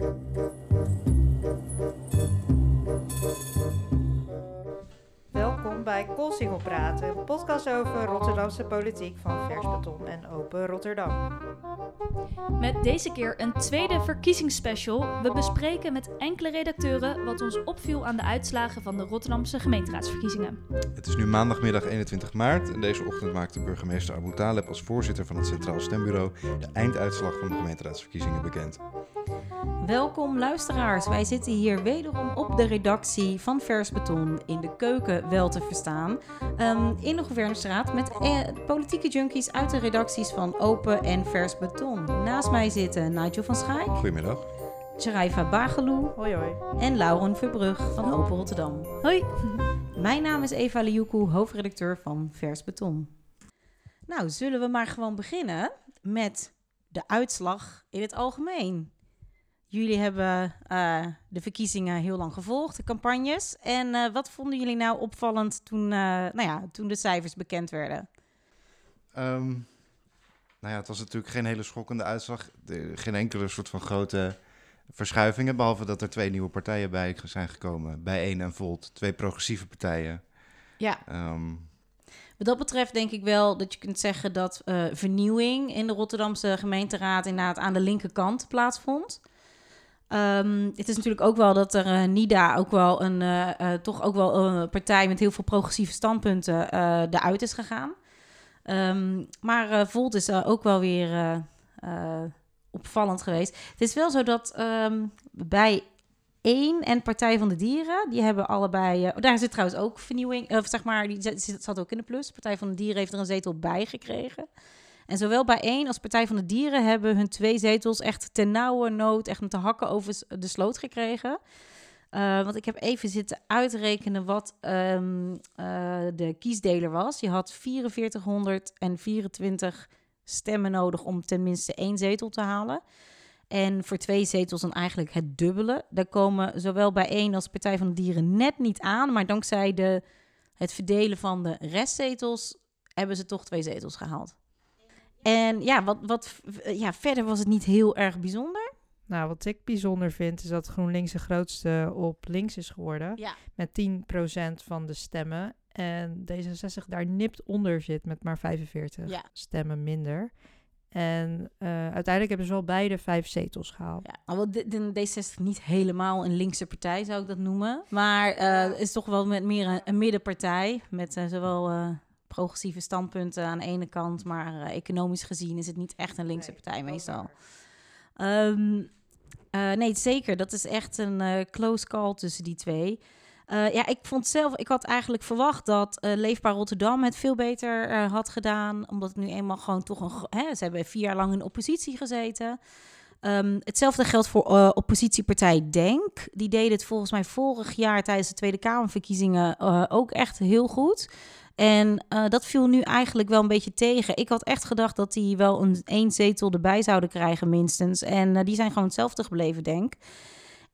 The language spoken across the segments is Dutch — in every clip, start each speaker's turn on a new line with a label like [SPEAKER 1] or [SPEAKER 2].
[SPEAKER 1] Thank you. Bij Koolsingel Praten, een podcast over Rotterdamse politiek van Vers Beton en Open Rotterdam.
[SPEAKER 2] Met deze keer een tweede verkiezingsspecial. We bespreken met enkele redacteuren wat ons opviel aan de uitslagen van de Rotterdamse gemeenteraadsverkiezingen.
[SPEAKER 3] Het is nu maandagmiddag 21 maart en deze ochtend maakte burgemeester Abu Taleb als voorzitter van het Centraal Stembureau de einduitslag van de gemeenteraadsverkiezingen bekend.
[SPEAKER 4] Welkom luisteraars, wij zitten hier wederom op de redactie van Vers Beton in de keuken wel te verstaan. Ehm, in de Gouvernestraat met eh, politieke junkies uit de redacties van Open en Vers Beton. Naast mij zitten Nigel van Schaik,
[SPEAKER 3] Goedemiddag.
[SPEAKER 4] Sharaifa Bageloe
[SPEAKER 1] Hoi hoi.
[SPEAKER 4] en Lauren Verbrug van Open Rotterdam.
[SPEAKER 2] Hoi!
[SPEAKER 4] Mijn naam is Eva Liuku, hoofdredacteur van Vers Beton. Nou, zullen we maar gewoon beginnen met de uitslag in het algemeen. Jullie hebben eh, de verkiezingen heel lang gevolgd, de campagnes. En eh, wat vonden jullie nou opvallend toen, eh, nou ja, toen de cijfers bekend werden?
[SPEAKER 3] Ehm, nou ja, het was natuurlijk geen hele schokkende uitslag. De- geen enkele soort van grote verschuivingen. Behalve dat er twee nieuwe partijen bij zijn gekomen. Bijeen en Volt. Twee progressieve partijen.
[SPEAKER 4] Ja,
[SPEAKER 3] Ehm,
[SPEAKER 4] Wat dat betreft denk ik wel dat je kunt zeggen dat eh, vernieuwing in de Rotterdamse gemeenteraad inderdaad aan de linkerkant plaatsvond. Ehm, het is natuurlijk ook wel dat er eh, NIDA ook wel een eh, eh, toch ook wel een partij met heel veel progressieve standpunten eruit is gegaan. Ehm, maar Volt is ook wel weer opvallend geweest. Het is wel zo dat ehm, bij één en Partij van de Dieren, die hebben allebei. eh, daar zit trouwens ook vernieuwing. Of zeg maar, die zat ook in de plus. Partij van de Dieren heeft er een zetel bij gekregen. En zowel bij één als Partij van de Dieren hebben hun twee zetels echt ten nauwe nood, echt met de hakken over de sloot gekregen. Eh, want ik heb even zitten uitrekenen wat ehm, eh, de kiesdeler was. Je had 4424 stemmen nodig om tenminste één zetel te halen. En voor twee zetels dan eigenlijk het dubbele. Daar komen zowel bij één als Partij van de Dieren net niet aan. Maar dankzij de, het verdelen van de restzetels hebben ze toch twee zetels gehaald. En ja, wat, wat, ja, verder was het niet heel erg bijzonder.
[SPEAKER 1] Nou, wat ik bijzonder vind is dat GroenLinks de grootste op links is geworden.
[SPEAKER 4] Ja.
[SPEAKER 1] Met 10% van de stemmen. En D66 daar nipt onder zit met maar 45
[SPEAKER 4] Ja.
[SPEAKER 1] stemmen minder. En eh, uiteindelijk hebben ze wel beide vijf zetels gehaald.
[SPEAKER 4] Ja, alhoewel de, de D60 niet helemaal een linkse partij zou ik dat noemen. Maar eh, het is toch wel met meer een, een middenpartij. Met eh, zowel eh, progressieve standpunten aan de ene kant. Maar eh, economisch gezien is het niet echt een linkse partij meestal. Ehm, eh, nee, zeker. Dat is echt een eh, close call tussen die twee. Ja, ik vond zelf, ik had eigenlijk verwacht dat Leefbaar Rotterdam het veel beter had gedaan. Omdat het nu eenmaal gewoon toch een. Hè, ze hebben vier jaar lang in oppositie gezeten. Ehm, hetzelfde geldt voor oppositiepartij Denk. Die deed het volgens mij vorig jaar tijdens de Tweede Kamerverkiezingen eh, ook echt heel goed. En eh, dat viel nu eigenlijk wel een beetje tegen. Ik had echt gedacht dat die wel een één zetel erbij zouden krijgen, minstens. En eh, die zijn gewoon hetzelfde gebleven, denk.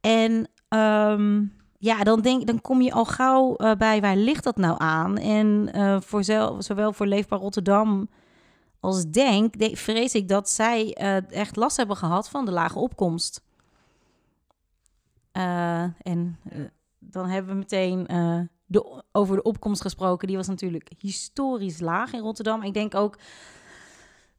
[SPEAKER 4] En ehm, ja, dan, denk, dan kom je al gauw eh, bij waar ligt dat nou aan? En voor zowel voor Leefbaar Rotterdam als Denk, de- vrees ik dat zij echt last hebben gehad van de lage opkomst. En dan hebben we meteen de, over de opkomst gesproken. Die was natuurlijk historisch laag in Rotterdam. Ik denk ook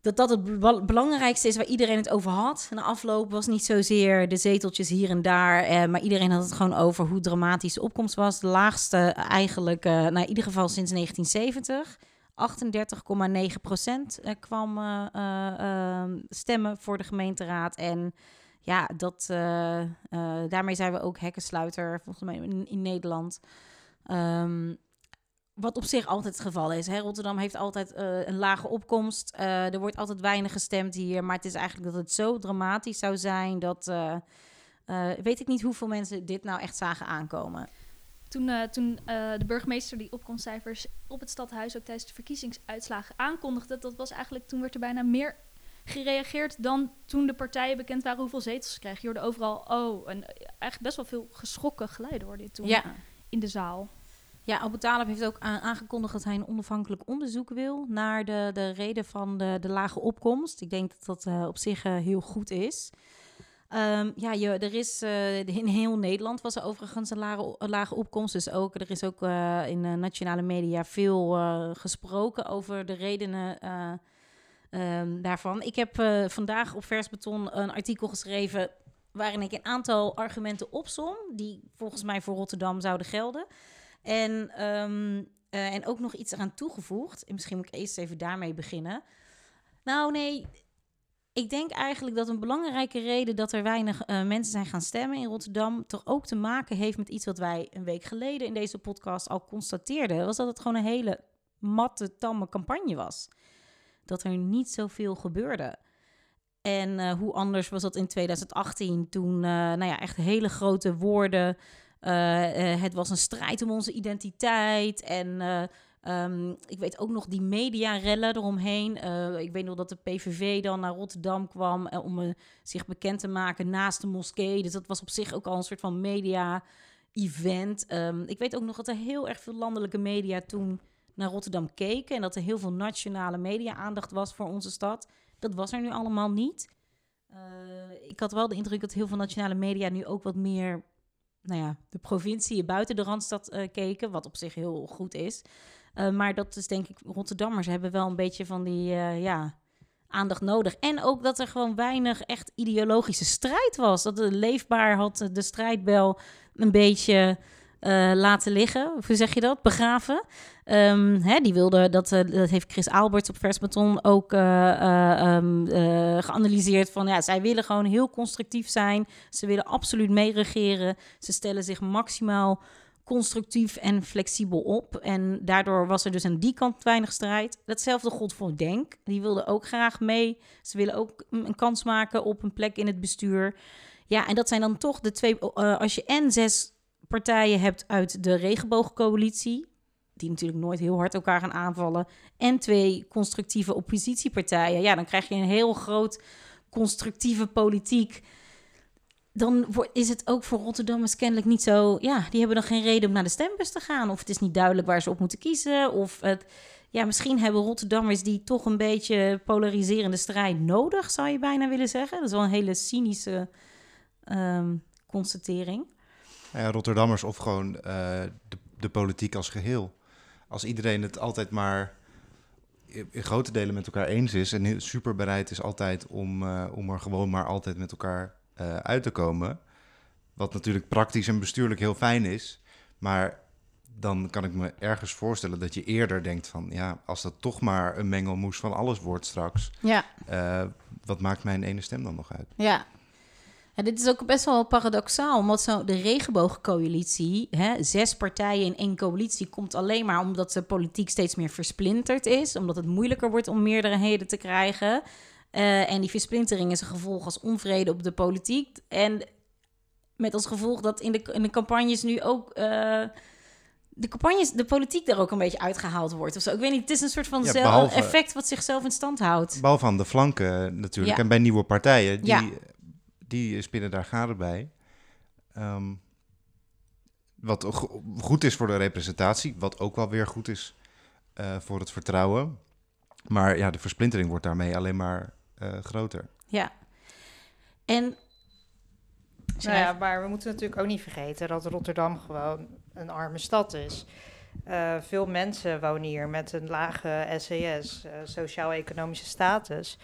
[SPEAKER 4] dat dat het be- belangrijkste is waar iedereen het over had. Na afloop was niet zozeer de zeteltjes hier en daar, eh, maar iedereen had het gewoon over hoe dramatisch de opkomst was. De laagste eigenlijk, eh nou in ieder geval sinds 1970. 38,9 procent eh, kwam eh, eh, stemmen voor de gemeenteraad. En ja, dat, daarmee zijn we ook hekkensluiter, volgens mij in Nederland. Ehm, wat op zich altijd het geval is. Hè? Rotterdam heeft altijd eh, een lage opkomst. Eh, er wordt altijd weinig gestemd hier. Maar het is eigenlijk dat het zo dramatisch zou zijn dat. eh, weet ik niet hoeveel mensen dit nou echt zagen aankomen.
[SPEAKER 2] Toen, toen de burgemeester die opkomstcijfers op het stadhuis ook tijdens de verkiezingsuitslagen aankondigde, dat was eigenlijk toen werd er bijna meer gereageerd dan toen de partijen bekend waren hoeveel zetels ze kregen. Je hoorde overal, oh, en eigenlijk best wel veel geschrokken geluiden hoorde je toen
[SPEAKER 4] Ja.
[SPEAKER 2] In de zaal.
[SPEAKER 4] Ja, Abu Talib heeft ook aangekondigd dat hij een onafhankelijk onderzoek wil naar de, de reden van de, de lage opkomst. Ik denk dat dat eh, op zich eh, heel goed is. Ehm, ja, je, er is eh, in heel Nederland was er overigens een lage, lage opkomst. Dus ook, er is ook in de nationale media veel gesproken over de redenen eh, ehm, daarvan. Ik heb vandaag op Vers Beton een artikel geschreven waarin ik een aantal argumenten opsom die volgens mij voor Rotterdam zouden gelden. En, ehm, eh, en ook nog iets eraan toegevoegd. En misschien moet ik eerst even daarmee beginnen. Nou, nee, ik denk eigenlijk dat een belangrijke reden dat er weinig eh, mensen zijn gaan stemmen in Rotterdam toch ook te maken heeft met iets wat wij een week geleden in deze podcast al constateerden. Was dat het gewoon een hele matte, tamme campagne was. Dat er niet zoveel gebeurde. En eh, hoe anders was dat in 2018 toen, eh, nou ja, echt hele grote woorden. eh, het was een strijd om onze identiteit en eh, Ehm, ik weet ook nog die mediarellen eromheen. Ik weet nog dat de PVV dan naar Rotterdam kwam om zich bekend te maken naast de moskee. Dus dat was op zich ook al een soort van media-event. Ehm, ik weet ook nog dat er heel erg veel landelijke media toen naar Rotterdam keken. En dat er heel veel nationale media-aandacht was voor onze stad. Dat was er nu allemaal niet. Eh, ik had wel de indruk dat heel veel nationale media nu ook wat meer... Nou ja, de provincie buiten de Randstad eh, keken, wat op zich heel goed is. Uh, maar dat is denk ik, Rotterdammers hebben wel een beetje van die ja, aandacht nodig. En ook dat er gewoon weinig echt ideologische strijd was. Dat de leefbaar had de strijdbel een beetje uh, laten liggen. Hoe zeg je dat? Begraven. Um, hè, die wilde, dat, dat heeft Chris Alberts op Versbeton ook um, geanalyseerd. Van ja, zij willen gewoon heel constructief zijn. Ze willen absoluut meeregeren. Ze stellen zich maximaal constructief en flexibel op. En daardoor was er dus aan die kant weinig strijd. Datzelfde gold voor Denk. Die wilden ook graag mee. Ze willen ook een kans maken op een plek in het bestuur. Ja, en dat zijn dan toch de twee... Als je en zes partijen hebt uit de regenboogcoalitie... die natuurlijk nooit heel hard elkaar gaan aanvallen... en twee constructieve oppositiepartijen... ja, dan krijg je een heel groot constructieve politiek dan is het ook voor Rotterdammers kennelijk niet zo... Ja, die hebben dan geen reden om naar de stembus te gaan. Of het is niet duidelijk waar ze op moeten kiezen. Of het, ja, misschien hebben Rotterdammers die toch een beetje polariserende strijd nodig... zou je bijna willen zeggen. Dat is wel een hele cynische um, constatering.
[SPEAKER 3] Ja, Rotterdammers of gewoon uh, de, de politiek als geheel. Als iedereen het altijd maar in grote delen met elkaar eens is... en super bereid is altijd om, uh, om er gewoon maar altijd met elkaar uh, uit te komen. Wat natuurlijk praktisch en bestuurlijk heel fijn is. Maar dan kan ik me ergens voorstellen dat je eerder denkt van... ja, als dat toch maar een mengelmoes van alles wordt straks...
[SPEAKER 4] Ja.
[SPEAKER 3] Uh, wat maakt mijn ene stem dan nog uit?
[SPEAKER 4] Ja. Ja dit is ook best wel paradoxaal, omdat zo de regenboogcoalitie... Hè, zes partijen in één coalitie komt alleen maar... omdat de politiek steeds meer versplinterd is. Omdat het moeilijker wordt om meerderheden te krijgen... Uh, en die versplintering is een gevolg als onvrede op de politiek. En met als gevolg dat in de, in de campagnes nu ook. Uh, de campagnes, de politiek er ook een beetje uitgehaald wordt of zo. Ik weet niet, het is een soort van ja, behalve, effect wat zichzelf in stand houdt.
[SPEAKER 3] Behalve aan de flanken natuurlijk. Ja. En bij nieuwe partijen, die, ja. Die spinnen daar gade bij. Um, wat goed is voor de representatie, wat ook wel weer goed is uh, voor het vertrouwen. Maar ja, de versplintering wordt daarmee alleen maar uh, groter.
[SPEAKER 4] Ja. En.
[SPEAKER 1] Nou ja, maar we moeten natuurlijk ook niet vergeten dat Rotterdam gewoon een arme stad is. Uh, veel mensen wonen hier met een lage SES, uh, sociaal-economische status.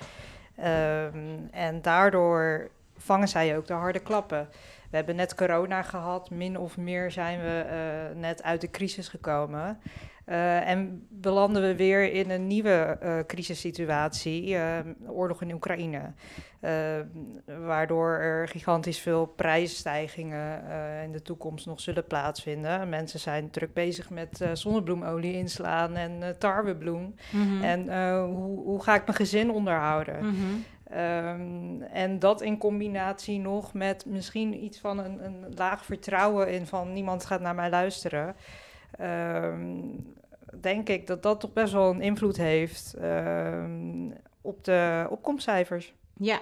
[SPEAKER 1] Um, en daardoor vangen zij ook de harde klappen. We hebben net corona gehad, min of meer zijn we uh, net uit de crisis gekomen. Uh, en belanden we weer in een nieuwe uh, crisissituatie, oorlog in Oekraïne. waardoor er gigantisch veel prijsstijgingen in de toekomst nog zullen plaatsvinden. Mensen zijn druk bezig met zonnebloemolie inslaan en tarwebloem. Mm -hmm. En hoe, hoe, ga ik mijn gezin onderhouden? Mm -hmm. Um, en dat in combinatie nog met misschien iets van een, een laag vertrouwen in van niemand gaat naar mij luisteren. Um, denk ik dat dat toch best wel een invloed heeft um, op de opkomstcijfers.
[SPEAKER 4] Ja,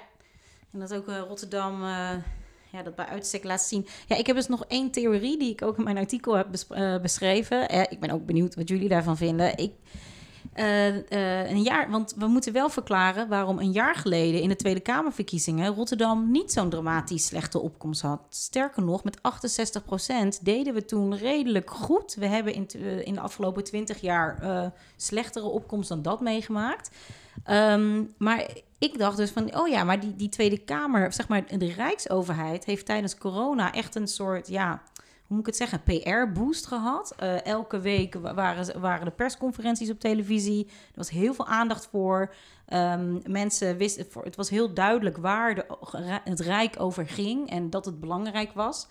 [SPEAKER 4] en dat ook uh, Rotterdam uh, ja, dat bij uitstek laat zien. Ja, ik heb dus nog één theorie die ik ook in mijn artikel heb uh, beschreven. ik ben ook benieuwd wat jullie daarvan vinden. Ik, Uh, uh, een jaar, want we moeten wel verklaren waarom een jaar geleden in de Tweede Kamerverkiezingen Rotterdam niet zo'n dramatisch slechte opkomst had. Sterker nog, met 68% deden we toen redelijk goed. We hebben in, in de afgelopen 20 jaar slechtere opkomst dan dat meegemaakt. Um, maar ik dacht dus van, oh ja, maar die, die Tweede Kamer, zeg maar, de Rijksoverheid heeft tijdens corona echt een soort, ja, hoe moet ik het zeggen, PR-boost gehad. Uh, elke week waren, waren de persconferenties op televisie. Er was heel veel aandacht voor. Um, mensen wisten, het was heel duidelijk waar de, het Rijk over ging en dat het belangrijk was.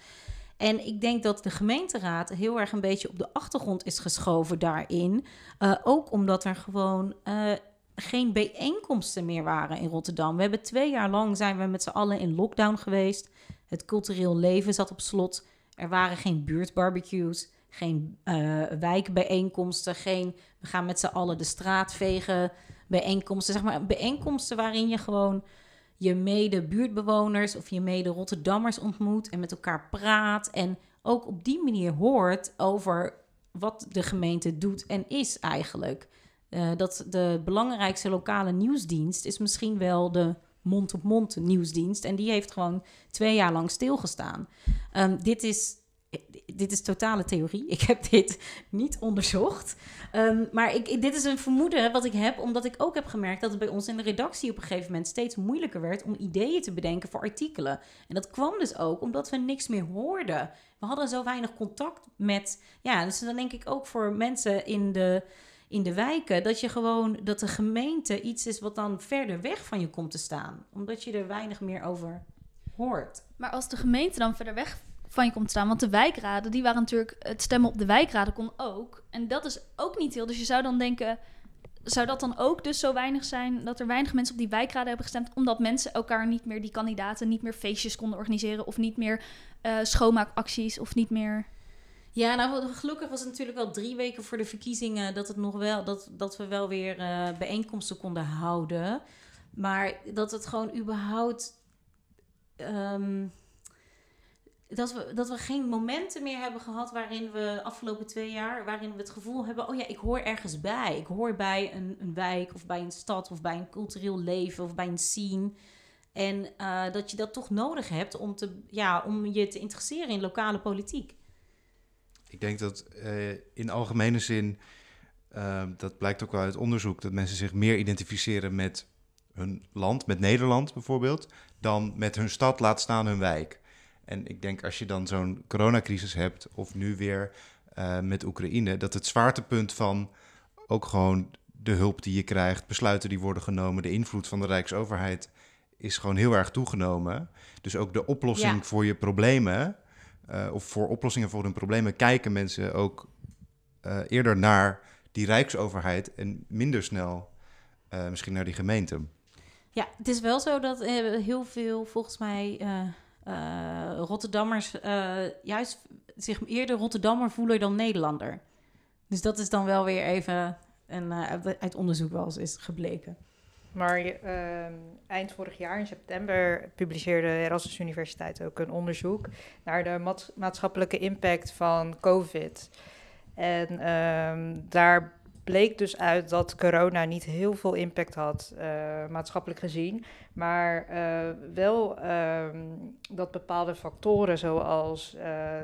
[SPEAKER 4] En ik denk dat de gemeenteraad heel erg een beetje op de achtergrond is geschoven daarin. Uh, ook omdat er gewoon uh, geen bijeenkomsten meer waren in Rotterdam. We hebben twee jaar lang zijn we met z'n allen in lockdown geweest. Het cultureel leven zat op slot. Er waren geen buurtbarbecues, geen uh, wijkbijeenkomsten, geen we gaan met z'n allen de straat vegen bijeenkomsten. Zeg maar bijeenkomsten waarin je gewoon je mede buurtbewoners of je mede Rotterdammers ontmoet en met elkaar praat. En ook op die manier hoort over wat de gemeente doet en is eigenlijk. Uh, dat de belangrijkste lokale nieuwsdienst is misschien wel de mond-op-mond nieuwsdienst. En die heeft gewoon twee jaar lang stilgestaan. Um, dit is dit is totale theorie. Ik heb dit niet onderzocht. Um, maar dit is een vermoeden wat ik heb, omdat ik ook heb gemerkt dat het bij ons in de redactie op een gegeven moment steeds moeilijker werd om ideeën te bedenken voor artikelen. En dat kwam dus ook omdat we niks meer hoorden. We hadden zo weinig contact met. Ja, dus dan denk ik ook voor mensen in de in de wijken, dat je gewoon dat de gemeente iets is wat dan verder weg van je komt te staan, omdat je er weinig meer over hoort.
[SPEAKER 2] Maar als de gemeente dan verder weg van je komt te staan, want de wijkraden, die waren natuurlijk het stemmen op de wijkraden kon ook, en dat is ook niet heel. Dus je zou dan denken, zou dat dan ook dus zo weinig zijn dat er weinig mensen op die wijkraden hebben gestemd, omdat mensen elkaar niet meer die kandidaten niet meer feestjes konden organiseren of niet meer uh, schoonmaakacties of niet meer
[SPEAKER 4] ja, nou gelukkig was het natuurlijk wel drie weken voor de verkiezingen dat het nog wel dat, dat we wel weer uh, bijeenkomsten konden houden. Maar dat het gewoon überhaupt. Um, dat we, dat we geen momenten meer hebben gehad waarin we afgelopen twee jaar, waarin we het gevoel hebben, oh ja, ik hoor ergens bij. Ik hoor bij een, een wijk of bij een stad of bij een cultureel leven of bij een scene. En uh, dat je dat toch nodig hebt om, te, ja, om je te interesseren in lokale politiek.
[SPEAKER 3] Ik denk dat uh, in algemene zin, uh, dat blijkt ook wel uit onderzoek, dat mensen zich meer identificeren met hun land, met Nederland bijvoorbeeld, dan met hun stad, laat staan hun wijk. En ik denk als je dan zo'n coronacrisis hebt, of nu weer uh, met Oekraïne, dat het zwaartepunt van ook gewoon de hulp die je krijgt, besluiten die worden genomen, de invloed van de Rijksoverheid is gewoon heel erg toegenomen. Dus ook de oplossing ja. voor je problemen uh, of voor oplossingen voor hun problemen kijken mensen ook uh, eerder naar die rijksoverheid en minder snel uh, misschien naar die gemeente.
[SPEAKER 4] Ja, het is wel zo dat heel veel volgens mij Rotterdammers juist zich eerder Rotterdammer voelen dan Nederlander. Dus dat is dan wel weer even uit onderzoek wel eens is gebleken.
[SPEAKER 1] Maar uh, eind vorig jaar, in september, publiceerde Erasmus Universiteit ook een onderzoek naar de maatschappelijke impact van COVID. En uh, daar bleek dus uit dat corona niet heel veel impact had, uh, maatschappelijk gezien. Maar uh, wel ehm, dat bepaalde factoren, zoals uh,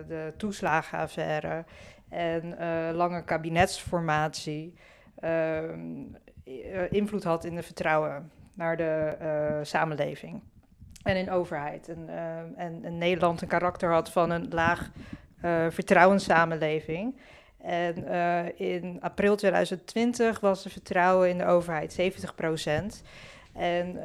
[SPEAKER 1] de toeslagenaffaire en lange kabinetsformatie. Ehm, invloed had in de vertrouwen naar de uh, samenleving en in overheid. En, uh, en, Nederland een karakter had van een laag vertrouwenssamenleving. En in april 2020 was de vertrouwen in de overheid 70 procent. En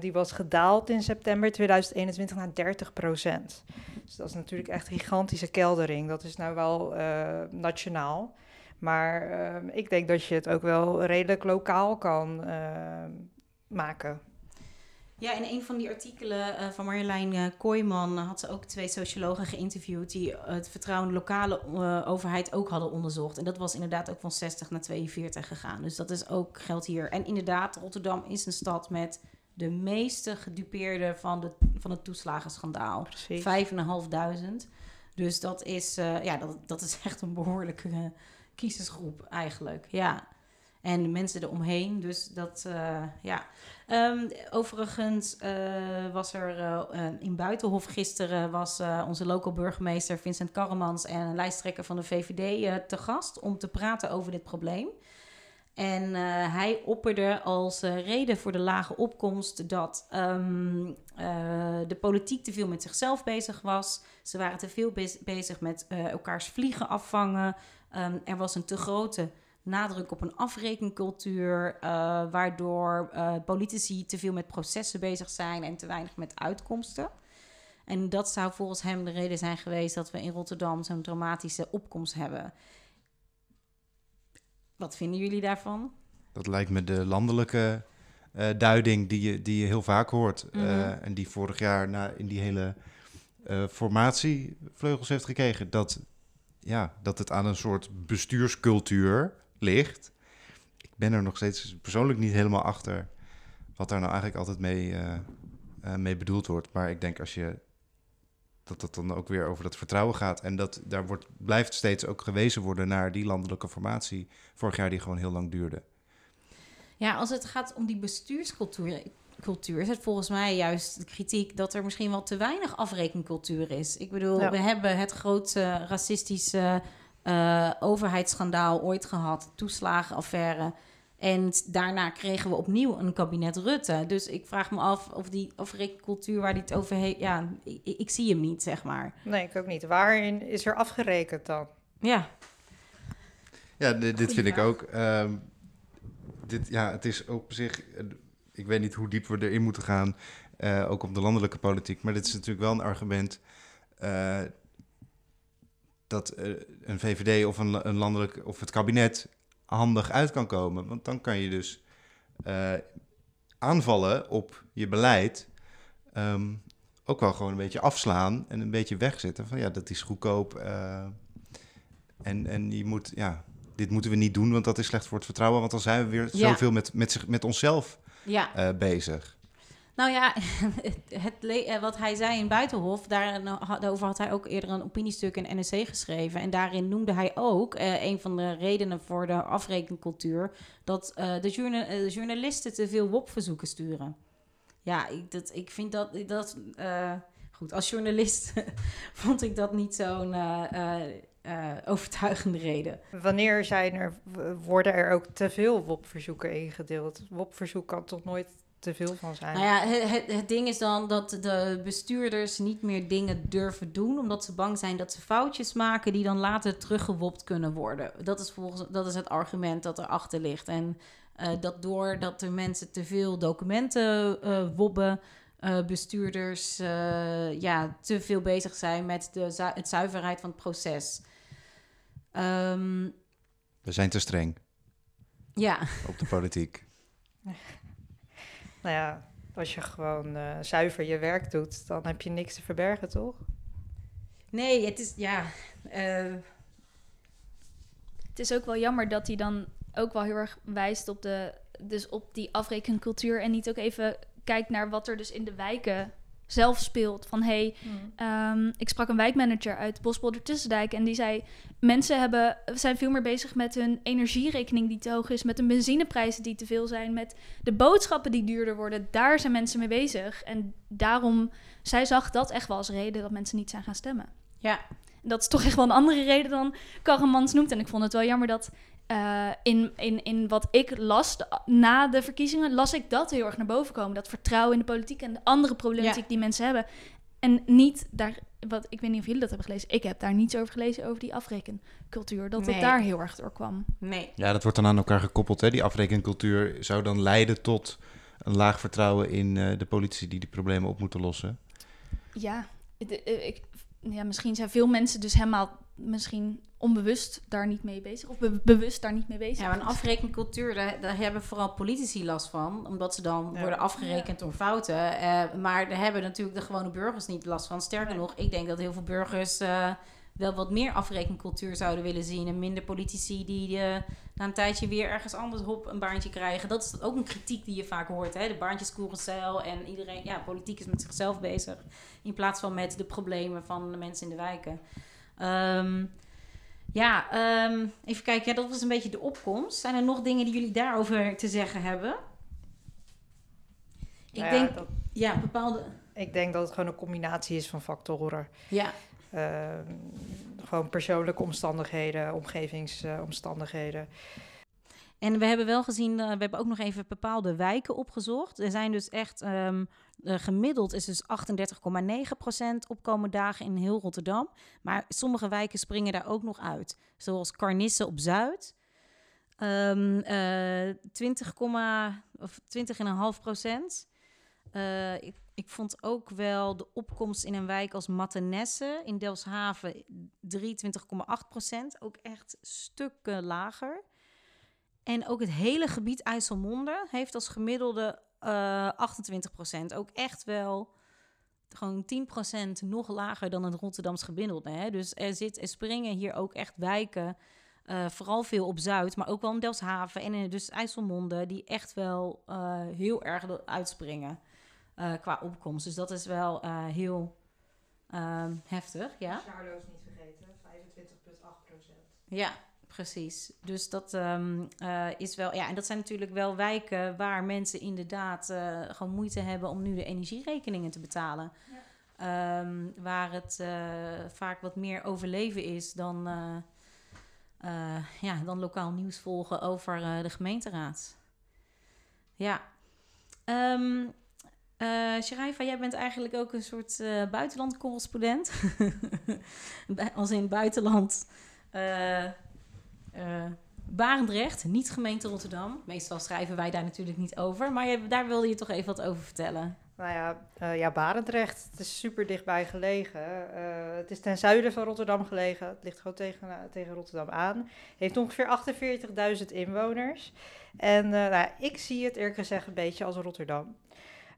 [SPEAKER 1] die was gedaald in september 2021 naar 30 procent. Dus dat is natuurlijk echt een gigantische keldering. Dat is nou wel nationaal. Maar uh, ik denk dat je het ook wel redelijk lokaal kan uh, maken.
[SPEAKER 4] Ja, in een van die artikelen uh, van Marjolein uh, Kooijman had ze ook twee sociologen geïnterviewd die het vertrouwen in de lokale uh, overheid ook hadden onderzocht. En dat was inderdaad ook van 60 naar 42 gegaan. Dus dat is ook geldt hier. En inderdaad, Rotterdam is een stad met de meeste gedupeerden van, de, van het toeslagenschandaal. Precies. 5.500. Dus dat is, ja, dat, dat is echt een behoorlijke kiezersgroep eigenlijk. Ja. en de mensen eromheen. Dus dat, uh, ja. Um, overigens uh, was er uh, in Buitenhof gisteren was onze local burgemeester Vincent Karremans en lijsttrekker van de VVD te gast om te praten over dit probleem. En hij opperde als reden voor de lage opkomst dat um, de politiek te veel met zichzelf bezig was. Ze waren te veel bezig met elkaars vliegen afvangen. Um, er was een te grote nadruk op een afrekencultuur, uh, waardoor uh, politici te veel met processen bezig zijn en te weinig met uitkomsten. En dat zou volgens hem de reden zijn geweest dat we in Rotterdam zo'n dramatische opkomst hebben. Wat vinden jullie daarvan?
[SPEAKER 3] Dat lijkt me de landelijke uh, duiding die je, die je heel vaak hoort. Mm -hmm. en die vorig jaar na, in die hele formatie vleugels heeft gekregen. Dat, ja, dat het aan een soort bestuurscultuur ligt. Ik ben er nog steeds persoonlijk niet helemaal achter wat daar nou eigenlijk altijd mee, uh, uh, mee bedoeld wordt. Maar ik denk als je dat het dan ook weer over dat vertrouwen gaat. En dat daar wordt, blijft steeds ook gewezen worden naar die landelijke formatie. Vorig jaar die gewoon heel lang duurde.
[SPEAKER 4] Ja, als het gaat om die bestuurscultuur cultuur is het volgens mij juist de kritiek dat er misschien wel te weinig afrekencultuur is. Ik bedoel, ja. we hebben het grote racistische uh, overheidsschandaal ooit gehad, toeslagenaffaire. En daarna kregen we opnieuw een kabinet Rutte. Dus ik vraag me af of die afrekencultuur waar die het over heeft... Ja, ik, ik, zie hem niet, zeg maar.
[SPEAKER 1] Nee, ik ook niet. Waarin is er afgerekend dan?
[SPEAKER 4] Ja.
[SPEAKER 3] Ja, dit, dit vind ik ook. Um, dit, ja, het is op zich... Ik weet niet hoe diep we erin moeten gaan, uh, ook op de landelijke politiek. Maar dit is natuurlijk wel een argument... Uh, dat uh, een VVD of een, een, landelijk of het kabinet handig uit kan komen. Want dan kan je dus aanvallen op je beleid. Um, ook wel gewoon een beetje afslaan en een beetje wegzetten. Van ja, dat is goedkoop. En, en je moet, ja, dit moeten we niet doen, want dat is slecht voor het vertrouwen. Want dan zijn we weer ja. zoveel met, met, zich, met onszelf
[SPEAKER 4] ja.
[SPEAKER 3] bezig.
[SPEAKER 4] Nou ja, het, wat hij zei in Buitenhof, daarover had hij ook eerder een opiniestuk in NRC geschreven. En daarin noemde hij ook uh, een van de redenen voor de afrekencultuur dat uh, de, journa de, journalisten te veel WOP-verzoeken sturen. Ja, ik, dat, ik vind dat. dat uh, goed, als journalist vond ik dat niet zo'n. Overtuigende reden.
[SPEAKER 1] Wanneer zijn er, worden er ook te veel WOP-verzoeken ingedeeld? WOP-verzoek kan toch nooit te veel van zijn.
[SPEAKER 4] Nou ja, het, het, ding is dan dat de bestuurders niet meer dingen durven doen, omdat ze bang zijn dat ze foutjes maken die dan later teruggewopt kunnen worden. Dat is, volgens, dat is het argument dat erachter ligt. En uh, dat doordat de mensen te veel documenten uh, wobben, uh, bestuurders ja, te veel bezig zijn met de zu het zuiverheid van het proces. Um,
[SPEAKER 3] We zijn te streng.
[SPEAKER 4] Ja.
[SPEAKER 3] Op de politiek.
[SPEAKER 1] Nou ja, als je gewoon uh, zuiver je werk doet, dan heb je niks te verbergen, toch?
[SPEAKER 4] Nee, het is ja. Uh...
[SPEAKER 2] Het is ook wel jammer dat hij dan ook wel heel erg wijst op, de, dus op die afrekencultuur en niet ook even kijkt naar wat er dus in de wijken zelf speelt. Van hey, mm. um, ik sprak een wijkmanager uit Bospolder Tussendijk en die zei: mensen hebben, zijn veel meer bezig met hun energierekening die te hoog is, met de benzineprijzen die te veel zijn, met de boodschappen die duurder worden. Daar zijn mensen mee bezig. En daarom, zij zag dat echt wel als reden dat mensen niet zijn gaan stemmen.
[SPEAKER 4] Ja.
[SPEAKER 2] Dat is toch echt wel een andere reden dan Karremans noemt. En ik vond het wel jammer dat uh, in, in, in wat ik las na de verkiezingen, las ik dat heel erg naar boven komen. Dat vertrouwen in de politiek en de andere problematiek ja. die mensen hebben. En niet daar, wat ik weet niet of jullie dat hebben gelezen. Ik heb daar niets over gelezen over die afrekencultuur. Dat nee. het daar heel erg door kwam.
[SPEAKER 4] Nee.
[SPEAKER 3] Ja, dat wordt dan aan elkaar gekoppeld. Hè? Die afrekencultuur zou dan leiden tot een laag vertrouwen in uh, de politici die die problemen op moeten lossen.
[SPEAKER 2] Ja, de, ik, ja, misschien zijn veel mensen dus helemaal misschien onbewust daar niet mee bezig. Of be bewust daar niet mee bezig.
[SPEAKER 4] Ja, een afrekencultuur, daar, daar, hebben vooral politici last van. Omdat ze dan ja. worden afgerekend ja. door fouten. Uh, maar daar hebben natuurlijk de gewone burgers niet last van. Sterker nog, ik denk dat heel veel burgers uh, wel wat meer afrekencultuur zouden willen zien. En minder politici die uh, na een tijdje weer ergens anders op een baantje krijgen. Dat is ook een kritiek die je vaak hoort. Hè? De baantjescarousel en iedereen, ja, politiek is met zichzelf bezig. In plaats van met de problemen van de mensen in de wijken. Um, Ja, ehm, even kijken. Ja, dat was een beetje de opkomst. Zijn er nog dingen die jullie daarover te zeggen hebben? Ik
[SPEAKER 1] Nou ja,
[SPEAKER 4] denk,
[SPEAKER 1] dat-
[SPEAKER 4] ja, bepaalde...
[SPEAKER 1] ik denk dat het gewoon een combinatie is van factoren.
[SPEAKER 4] Ja,
[SPEAKER 1] Ehm, gewoon persoonlijke omstandigheden, omgevingsomstandigheden.
[SPEAKER 4] En we hebben wel gezien, eh, we hebben ook nog even bepaalde wijken opgezocht. Er zijn dus echt, eh, gemiddeld is dus 38,9% opkomen dagen in heel Rotterdam. Maar sommige wijken springen daar ook nog uit. Zoals Carnisse op Zuid. Ehm eh 20, of 20,5 procent. Eh, ik, ik vond ook wel de opkomst in een wijk als Mattenesse in Delfshaven 23,8 procent. Ook echt stukken lager. En ook het hele gebied IJsselmonde heeft als gemiddelde eh 28%. Ook echt wel gewoon 10% nog lager dan het Rotterdams gemiddelde. Hè? Dus er, zit, er springen hier ook echt wijken, eh, vooral veel op Zuid, maar ook wel in Delfshaven en in dus IJsselmonde, die echt wel eh, heel erg er uitspringen eh, qua opkomst. Dus dat is wel eh, heel ehm, heftig, ja.
[SPEAKER 1] Charlo's niet vergeten, 25,8 procent.
[SPEAKER 4] Ja, precies. Dus dat ehm, eh, is wel. Ja, en dat zijn natuurlijk wel wijken waar mensen inderdaad eh, gewoon moeite hebben om nu de energierekeningen te betalen. Ehm, waar het eh, vaak wat meer overleven is dan, ja, dan lokaal nieuws volgen over de gemeenteraad. Ja. Eh Sharaifa, jij bent eigenlijk ook een soort eh buitenlandcorrespondent. Als in buitenland. Eh, Barendrecht, niet gemeente Rotterdam. Meestal schrijven wij daar natuurlijk niet over. Maar je- daar wilde je toch even wat over vertellen.
[SPEAKER 1] Nou ja, eh, ja, Barendrecht, het is super dichtbij gelegen. Eh, het is ten zuiden van Rotterdam gelegen. Het ligt gewoon tegen, tegen Rotterdam aan. Heeft ongeveer 48.000 inwoners. En nou, ik zie het eerlijk gezegd een beetje als Rotterdam.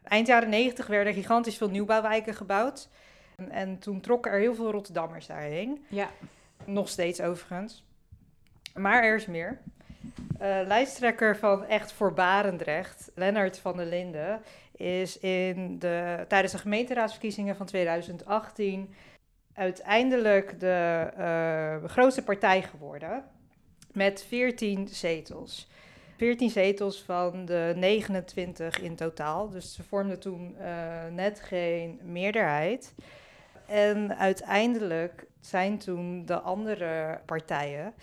[SPEAKER 1] Eind jaren 90 werden gigantisch veel nieuwbouwwijken gebouwd. En, en toen trokken er heel veel Rotterdammers daarheen.
[SPEAKER 4] Ja.
[SPEAKER 1] Nog steeds overigens. Maar er is meer. Eh, lijsttrekker van Echt voor Barendrecht, Lennart van der Linden, is in de, tijdens de gemeenteraadsverkiezingen van 2018 uiteindelijk de eh, grootste partij geworden. Met 14 zetels. 14 zetels van de 29 in totaal. Dus ze vormden toen eh, net geen meerderheid. En uiteindelijk zijn toen de andere partijen.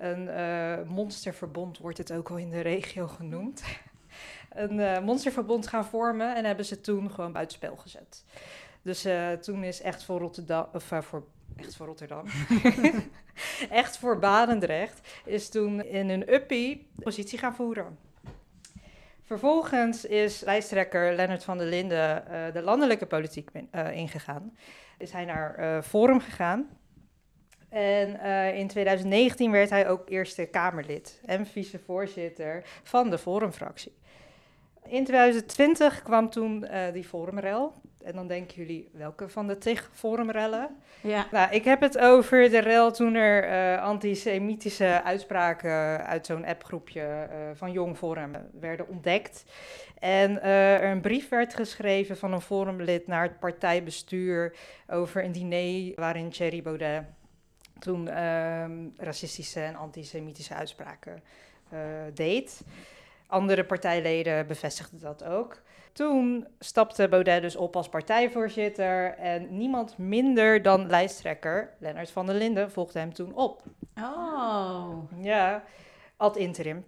[SPEAKER 1] Een eh, monsterverbond wordt het ook al in de regio genoemd. een eh, monsterverbond gaan vormen en hebben ze toen gewoon buitenspel gezet. Dus eh, toen is echt voor Rotterdam, of voor, echt voor Rotterdam, echt voor Barendrecht, is toen in een uppie positie gaan voeren. Vervolgens is lijsttrekker Lennart van der Linden de landelijke politiek ingegaan. Is hij naar Forum gegaan. En eh, in 2019 werd hij ook Eerste Kamerlid en vicevoorzitter van de Forumfractie. In 2020 kwam toen eh, die Forumrel. En dan denken jullie, welke van de tig Forumrellen?
[SPEAKER 4] Ja.
[SPEAKER 1] Nou, ik heb het over de rel toen er eh, antisemitische uitspraken uit zo'n appgroepje van Jong Forum werden ontdekt. En er een brief werd geschreven van een forumlid naar het partijbestuur over een diner waarin Thierry Baudet toen ehm, racistische en antisemitische uitspraken eh, deed. Andere partijleden bevestigden dat ook. Toen stapte Baudet dus op als partijvoorzitter en niemand minder dan lijsttrekker Lennart van der Linden volgde hem toen op.
[SPEAKER 4] Oh.
[SPEAKER 1] Ja, ad interim.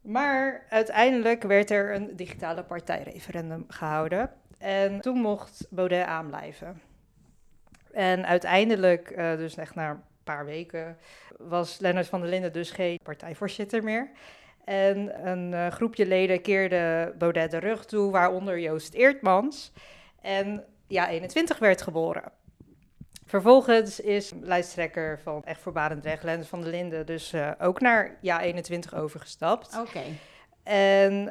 [SPEAKER 1] Maar uiteindelijk werd er een digitale partijreferendum gehouden en toen mocht Baudet aanblijven. En uiteindelijk, eh, dus echt na een paar weken, was Lennart van der Linden dus geen partijvoorzitter meer. En een eh, groepje leden keerde Baudet de rug toe, waaronder Joost Eertmans. En ja, 21 werd geboren. Vervolgens is lijsttrekker van Echt voor Barendrecht, Lennart van der Linden, dus eh, ook naar Ja 21 overgestapt.
[SPEAKER 4] Oké.
[SPEAKER 1] En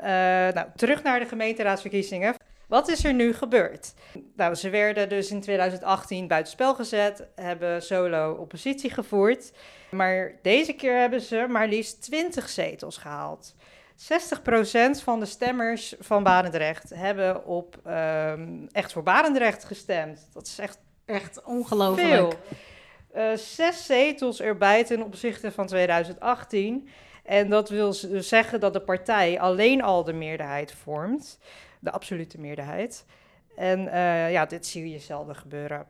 [SPEAKER 1] nou, terug naar de gemeenteraadsverkiezingen. Wat is er nu gebeurd? Nou, ze werden dus in 2018 buitenspel gezet, hebben solo oppositie gevoerd. Maar deze keer hebben ze maar liefst 20 zetels gehaald. 60% van de stemmers van Barendrecht hebben op ehm, Echt voor Barendrecht gestemd. Dat is echt
[SPEAKER 4] Echt ongelooflijk.
[SPEAKER 1] veel. eh, zes zetels erbij ten opzichte van 2018. En dat wil dus zeggen dat de partij alleen al de meerderheid vormt, de absolute meerderheid. En uh, ja, dit zie je zelden gebeuren.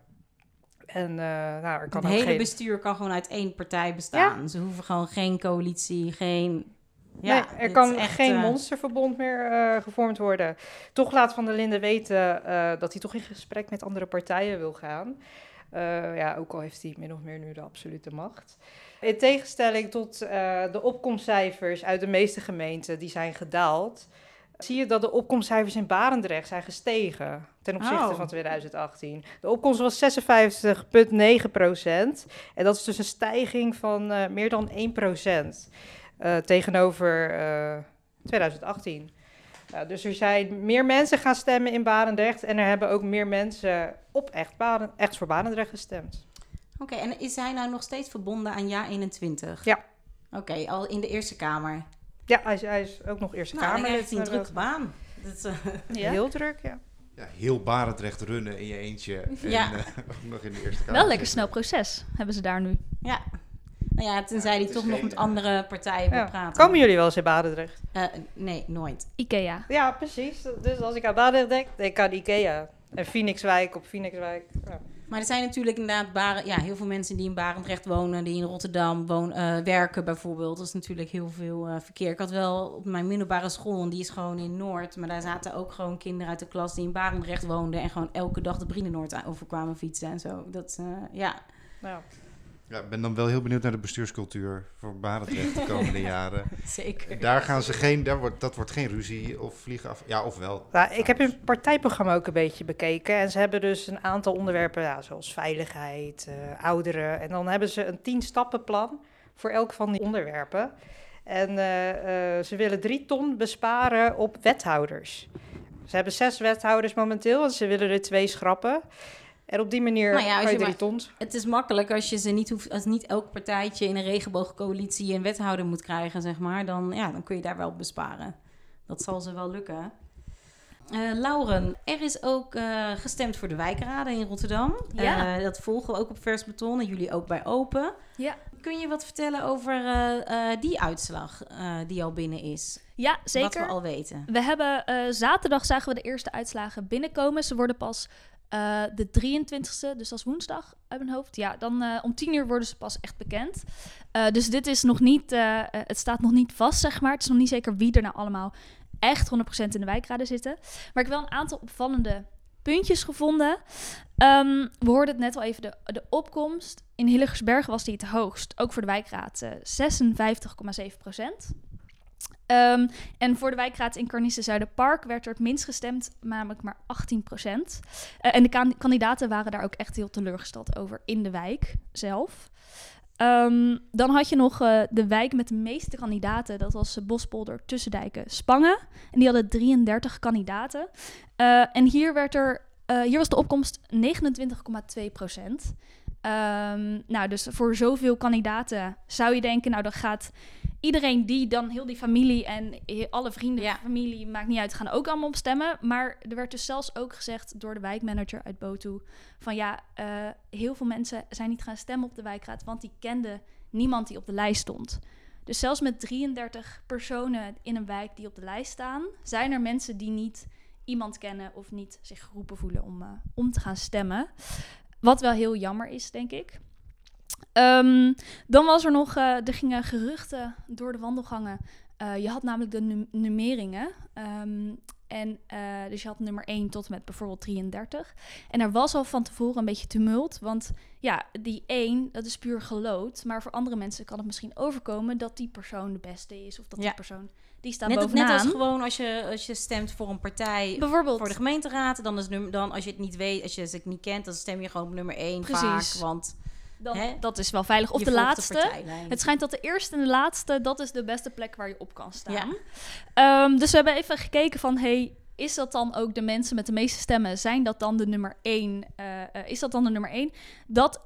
[SPEAKER 1] En, uh, nou, er kan
[SPEAKER 4] het hele
[SPEAKER 1] geen...
[SPEAKER 4] bestuur kan gewoon uit één partij bestaan. Ja. Ze hoeven gewoon geen coalitie, geen...
[SPEAKER 1] Ja, nee, er kan echt, geen uh... monsterverbond meer uh, gevormd worden. Toch laat Van der Linden weten dat hij toch in gesprek met andere partijen wil gaan. ja, ook al heeft hij min of meer nu de absolute macht. In tegenstelling tot de opkomstcijfers uit de meeste gemeenten, die zijn gedaald zie je dat de opkomstcijfers in Barendrecht zijn gestegen ten opzichte
[SPEAKER 4] Oh.
[SPEAKER 1] van 2018. De opkomst was 56,9 procent. En dat is dus een stijging van eh, meer dan 1 procent eh, tegenover eh, 2018. Ja, dus er zijn meer mensen gaan stemmen in Barendrecht. En er hebben ook meer mensen op echt, echt voor Barendrecht gestemd.
[SPEAKER 4] Oké, en is hij nou nog steeds verbonden aan Ja 21?
[SPEAKER 1] Ja.
[SPEAKER 4] Oké, al in de Eerste Kamer.
[SPEAKER 1] Ja, hij is, hij is ook nog Eerste
[SPEAKER 4] Nou,
[SPEAKER 1] Kamer.
[SPEAKER 4] heeft hij een drukke baan. Dat, eh,
[SPEAKER 2] Ja.
[SPEAKER 1] Heel druk, ja.
[SPEAKER 3] Ja, heel Barendrecht runnen in je eentje. En
[SPEAKER 4] Ja.
[SPEAKER 3] eh, nog in de Eerste Kamer.
[SPEAKER 2] Wel lekker snel proces hebben ze daar nu.
[SPEAKER 4] ja. Nou ja, tenzij
[SPEAKER 3] is
[SPEAKER 4] toch nog
[SPEAKER 3] geen,
[SPEAKER 4] met
[SPEAKER 3] eh,
[SPEAKER 4] andere partijen wil
[SPEAKER 1] ja.
[SPEAKER 4] praten.
[SPEAKER 1] Komen jullie wel eens in Barendrecht?
[SPEAKER 4] Eh, nee, nooit.
[SPEAKER 2] Ikea.
[SPEAKER 1] Ja, precies. Dus als ik aan Barendrecht denk, denk ik aan Ikea. En Phoenixwijk op Phoenixwijk. Ja.
[SPEAKER 4] Maar er zijn natuurlijk inderdaad Baren, ja, heel veel mensen die in Barendrecht wonen, die in Rotterdam wonen, eh, werken bijvoorbeeld. Dat is natuurlijk heel veel eh, verkeer. Ik had wel op mijn middelbare school, en die is gewoon in Noord, maar daar zaten ook gewoon kinderen uit de klas die in Barendrecht woonden en gewoon elke dag de Brienenoord overkwamen fietsen en zo. Dat, eh, ja.
[SPEAKER 1] Nou,
[SPEAKER 3] Ja, ik ben dan wel heel benieuwd naar de bestuurscultuur voor Barendrecht de komende jaren.
[SPEAKER 4] Zeker.
[SPEAKER 3] Daar gaan ze geen, daar wordt, dat wordt geen ruzie of vliegen af. Ja, of wel.
[SPEAKER 1] Nou, ik heb hun partijprogramma ook een beetje bekeken. En ze hebben dus een aantal onderwerpen, ja, zoals veiligheid, eh, ouderen. En dan hebben ze een tien-stappenplan voor elk van die onderwerpen. En eh, eh, ze willen drie ton besparen op wethouders. Ze hebben zes wethouders momenteel en ze willen er twee schrappen. En op die manier
[SPEAKER 4] Nou ja,
[SPEAKER 1] je
[SPEAKER 4] je
[SPEAKER 1] drie
[SPEAKER 4] maar-
[SPEAKER 1] ton.
[SPEAKER 4] Het is makkelijk als je ze niet hoeft, als niet elk partijtje in een regenboogcoalitie een wethouder moet krijgen, zeg maar. Dan, ja, dan kun je daar wel op besparen. Dat zal ze wel lukken. Eh, Lauren, er is ook eh, gestemd voor de wijkraden in Rotterdam.
[SPEAKER 2] Ja.
[SPEAKER 4] Eh, dat volgen we ook op Vers Beton en jullie ook bij Open.
[SPEAKER 2] Ja.
[SPEAKER 4] Kun je wat vertellen over eh, eh, die uitslag eh, die al binnen is?
[SPEAKER 2] Ja, zeker.
[SPEAKER 4] Wat we al weten.
[SPEAKER 2] We hebben eh, zaterdag zagen we de eerste uitslagen binnenkomen. Ze worden pas eh, de 23e, dus dat woensdag uit mijn hoofd. Ja, dan eh, om 10 uur worden ze pas echt bekend. Eh, dus dit is nog niet, het staat nog niet vast, zeg maar. Het is nog niet zeker wie er nou allemaal echt 100% in de wijkraden zitten. Maar ik heb wel een aantal opvallende puntjes gevonden. Ehm, we hoorden het net al even, de, de opkomst. In Hillegersbergen was die het hoogst, ook voor de wijkraad, eh 56,7%. Ehm, en voor de wijkraad in Carnisse Zuiderpark werd er het minst gestemd, namelijk maar 18% en de kan- kandidaten waren daar ook echt heel teleurgesteld over in de wijk zelf. Ehm, dan had je nog eh, de wijk met de meeste kandidaten. Dat was uh, Bospolder, Tussendijken, Spangen. En die hadden 33 kandidaten. Eh, en hier, werd er, eh, hier was de opkomst 29,2 procent. Ehm, nou, dus voor zoveel kandidaten zou je denken, nou dan gaat iedereen die dan heel die familie en alle vrienden,
[SPEAKER 4] Ja.
[SPEAKER 2] familie, maakt niet uit, gaan ook allemaal op stemmen. Maar er werd dus zelfs ook gezegd door de wijkmanager uit Botu van ja, eh, heel veel mensen zijn niet gaan stemmen op de wijkraad, want die kenden niemand die op de lijst stond. Dus zelfs met 33 personen in een wijk die op de lijst staan, zijn er mensen die niet iemand kennen of niet zich geroepen voelen om, eh, om te gaan stemmen. Wat wel heel jammer is, denk ik. Ehm, dan was er nog, eh, er gingen geruchten door de wandelgangen. Eh, je had namelijk de num- nummeringen. Ehm, en eh, dus je had nummer 1 tot en met bijvoorbeeld 33. En er was al van tevoren een beetje tumult. Want ja, die 1, dat is puur gelood. Maar voor andere mensen kan het misschien overkomen dat die persoon de beste is. Of dat
[SPEAKER 4] Ja.
[SPEAKER 2] die persoon, die staat
[SPEAKER 4] Net,
[SPEAKER 2] bovenaan.
[SPEAKER 4] net als gewoon als je, als je stemt voor een partij
[SPEAKER 2] Bijvoorbeeld.
[SPEAKER 4] voor de gemeenteraad, dan is nummer, dan als je het niet weet, als je ze niet kent, dan stem je gewoon op nummer 1
[SPEAKER 2] Precies.
[SPEAKER 4] vaak, want
[SPEAKER 2] dan,
[SPEAKER 4] hè?
[SPEAKER 2] dat is wel veilig. Of
[SPEAKER 4] je
[SPEAKER 2] de
[SPEAKER 4] volgt
[SPEAKER 2] laatste.
[SPEAKER 4] partijlijn.
[SPEAKER 2] Het schijnt dat de eerste en de laatste, dat is de beste plek waar je op kan staan.
[SPEAKER 4] Ja.
[SPEAKER 2] Ehm, dus we hebben even gekeken van, hey, is dat dan ook de mensen met de meeste stemmen? Zijn dat dan de nummer één? Eh, eh, is dat dan de nummer één? Dat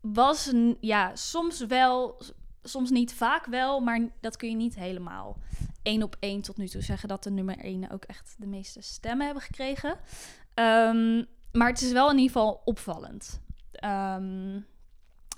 [SPEAKER 2] was, een- ja, soms wel, s- soms niet, vaak wel, maar dat kun je niet helemaal één op één tot nu toe zeggen dat de nummer één ook echt de meeste stemmen hebben gekregen. Ehm, maar het is wel in ieder geval opvallend. Ehm,